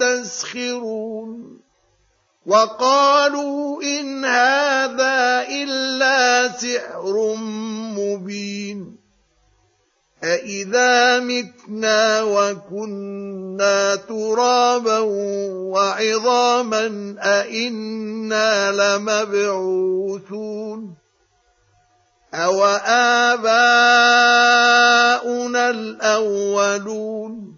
يستسخرون. وقالوا إن هذا إلا سحر مبين. أإذا متنا وكنا ترابا وعظاما أإنا لمبعوثون. أو آباؤنا الأولون.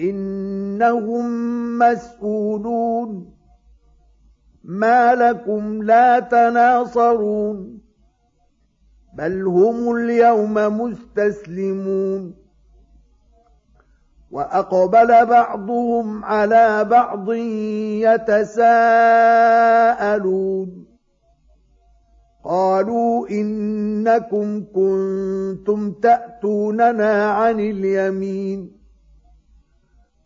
إنهم مسئولون ما لكم لا تناصرون. بل هم اليوم مستسلمون. وأقبل بعضهم على بعض يتساءلون. قالوا إنكم كنتم تأتوننا عن اليمين.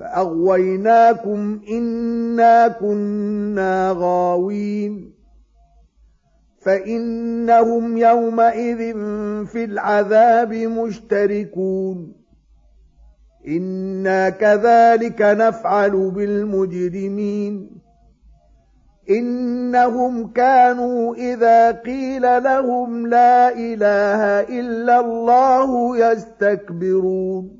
فأغويناكم إنا كنا غاوين فإنهم يومئذ في العذاب مشتركون إنا كذلك نفعل بالمجرمين إنهم كانوا إذا قيل لهم لا إله إلا الله يستكبرون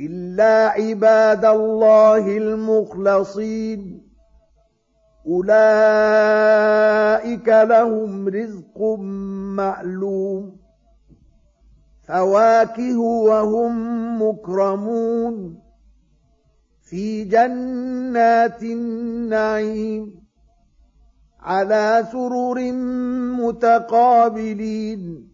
إلا عباد الله المخلصين. أولئك لهم رزق معلوم. فواكه وهم مكرمون. في جنات النعيم. على سرر متقابلين.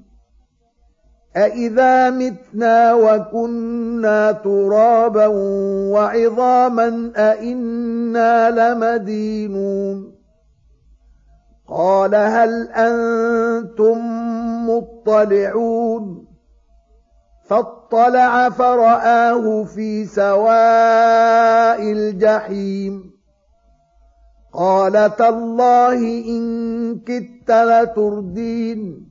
أَإِذَا مِتْنَا وَكُنَّا تُرَابًا وَعِظَامًا أَإِنَّا لَمَدِينُونَ قَالَ هَلْ أَنْتُمْ مُطَّلِعُونَ فَاطَّلَعَ فَرَآهُ فِي سَوَاءِ الْجَحِيمِ قَالَ تَاللَّهِ إِن كِدتَّ لَتُرْدِينِ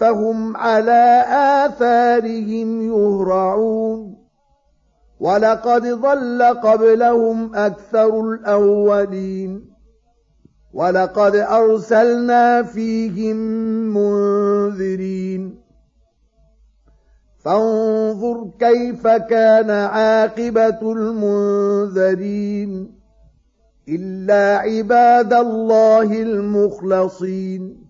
فهم على آثارهم يهرعون. ولقد ضل قبلهم أكثر الأولين. ولقد أرسلنا فيهم منذرين. فانظر كيف كان عاقبة المنذرين. إلا عباد الله المخلصين.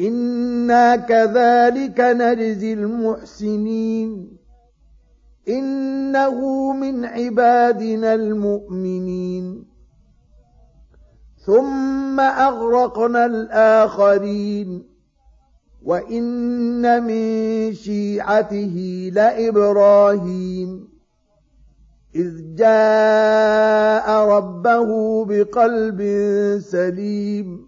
إنا كذلك نجزي المحسنين إنه من عبادنا المؤمنين ثم أغرقنا الآخرين وإن من شيعته لإبراهيم إذ جاء ربه بقلب سليم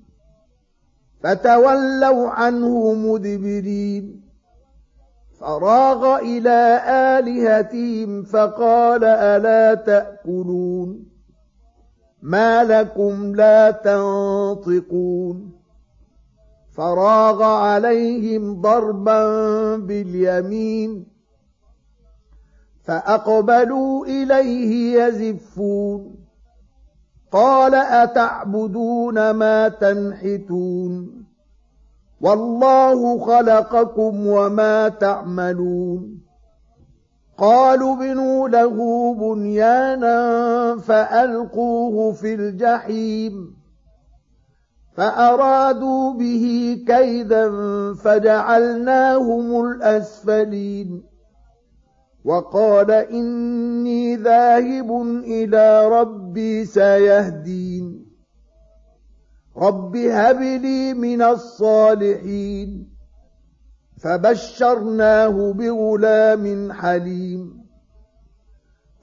فتولوا عنه مدبرين. فراغ إلى آلهتهم فقال ألا تأكلون؟ ما لكم لا تنطقون. فراغ عليهم ضربا باليمين. فأقبلوا إليه يزفون. قال أتعبدون ما تنحتون والله خلقكم وما تعملون قالوا بنوا له بنيانا فألقوه في الجحيم فأرادوا به كيدا فجعلناهم الأسفلين وقال إني ذاهب إلى ربي سيهدين. رب هب لي من الصالحين. فبشرناه بغلام حليم.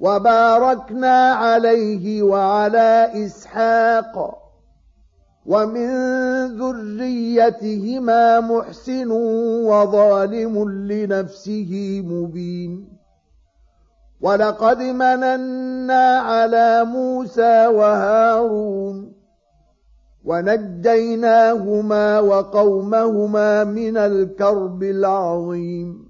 وباركنا عليه وعلى إسحاق ومن ذريتهما محسن وظالم لنفسه مبين. ولقد مننا على موسى وهارون ونجيناهما وقومهما من الكرب العظيم.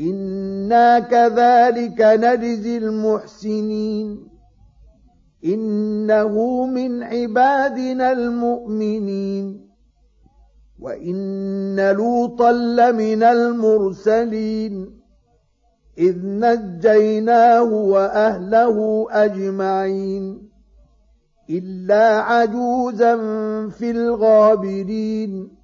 أنا كذلك نجزي المحسنين انه من عبادنا المؤمنين وان لوطا لمن المرسلين اذ نجيناه واهله اجمعين الا عجوزا في الغابرين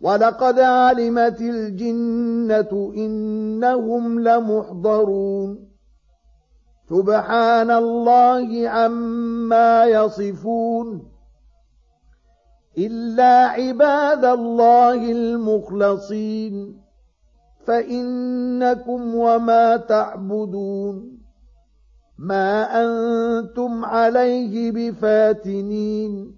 ولقد علمت الجنة إنهم لمحضرون سبحان الله عما يصفون إلا عباد الله المخلصين فإنكم وما تعبدون ما أنتم عليه بفاتنين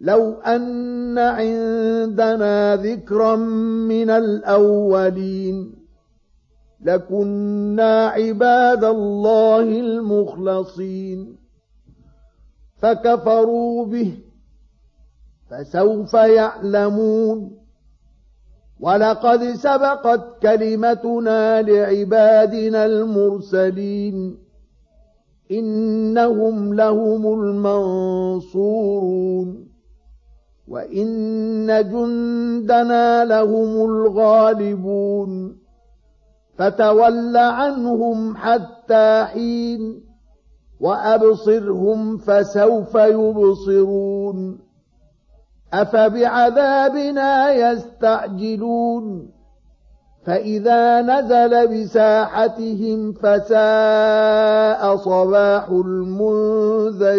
لو أن عندنا ذكرا من الأولين لكنا عباد الله المخلصين فكفروا به فسوف يعلمون ولقد سبقت كلمتنا لعبادنا المرسلين إنهم لهم المنصورون وإن جندنا لهم الغالبون فتول عنهم حتى حين وأبصرهم فسوف يبصرون أفبعذابنا يستعجلون فإذا نزل بساحتهم فساء صباح المنذرين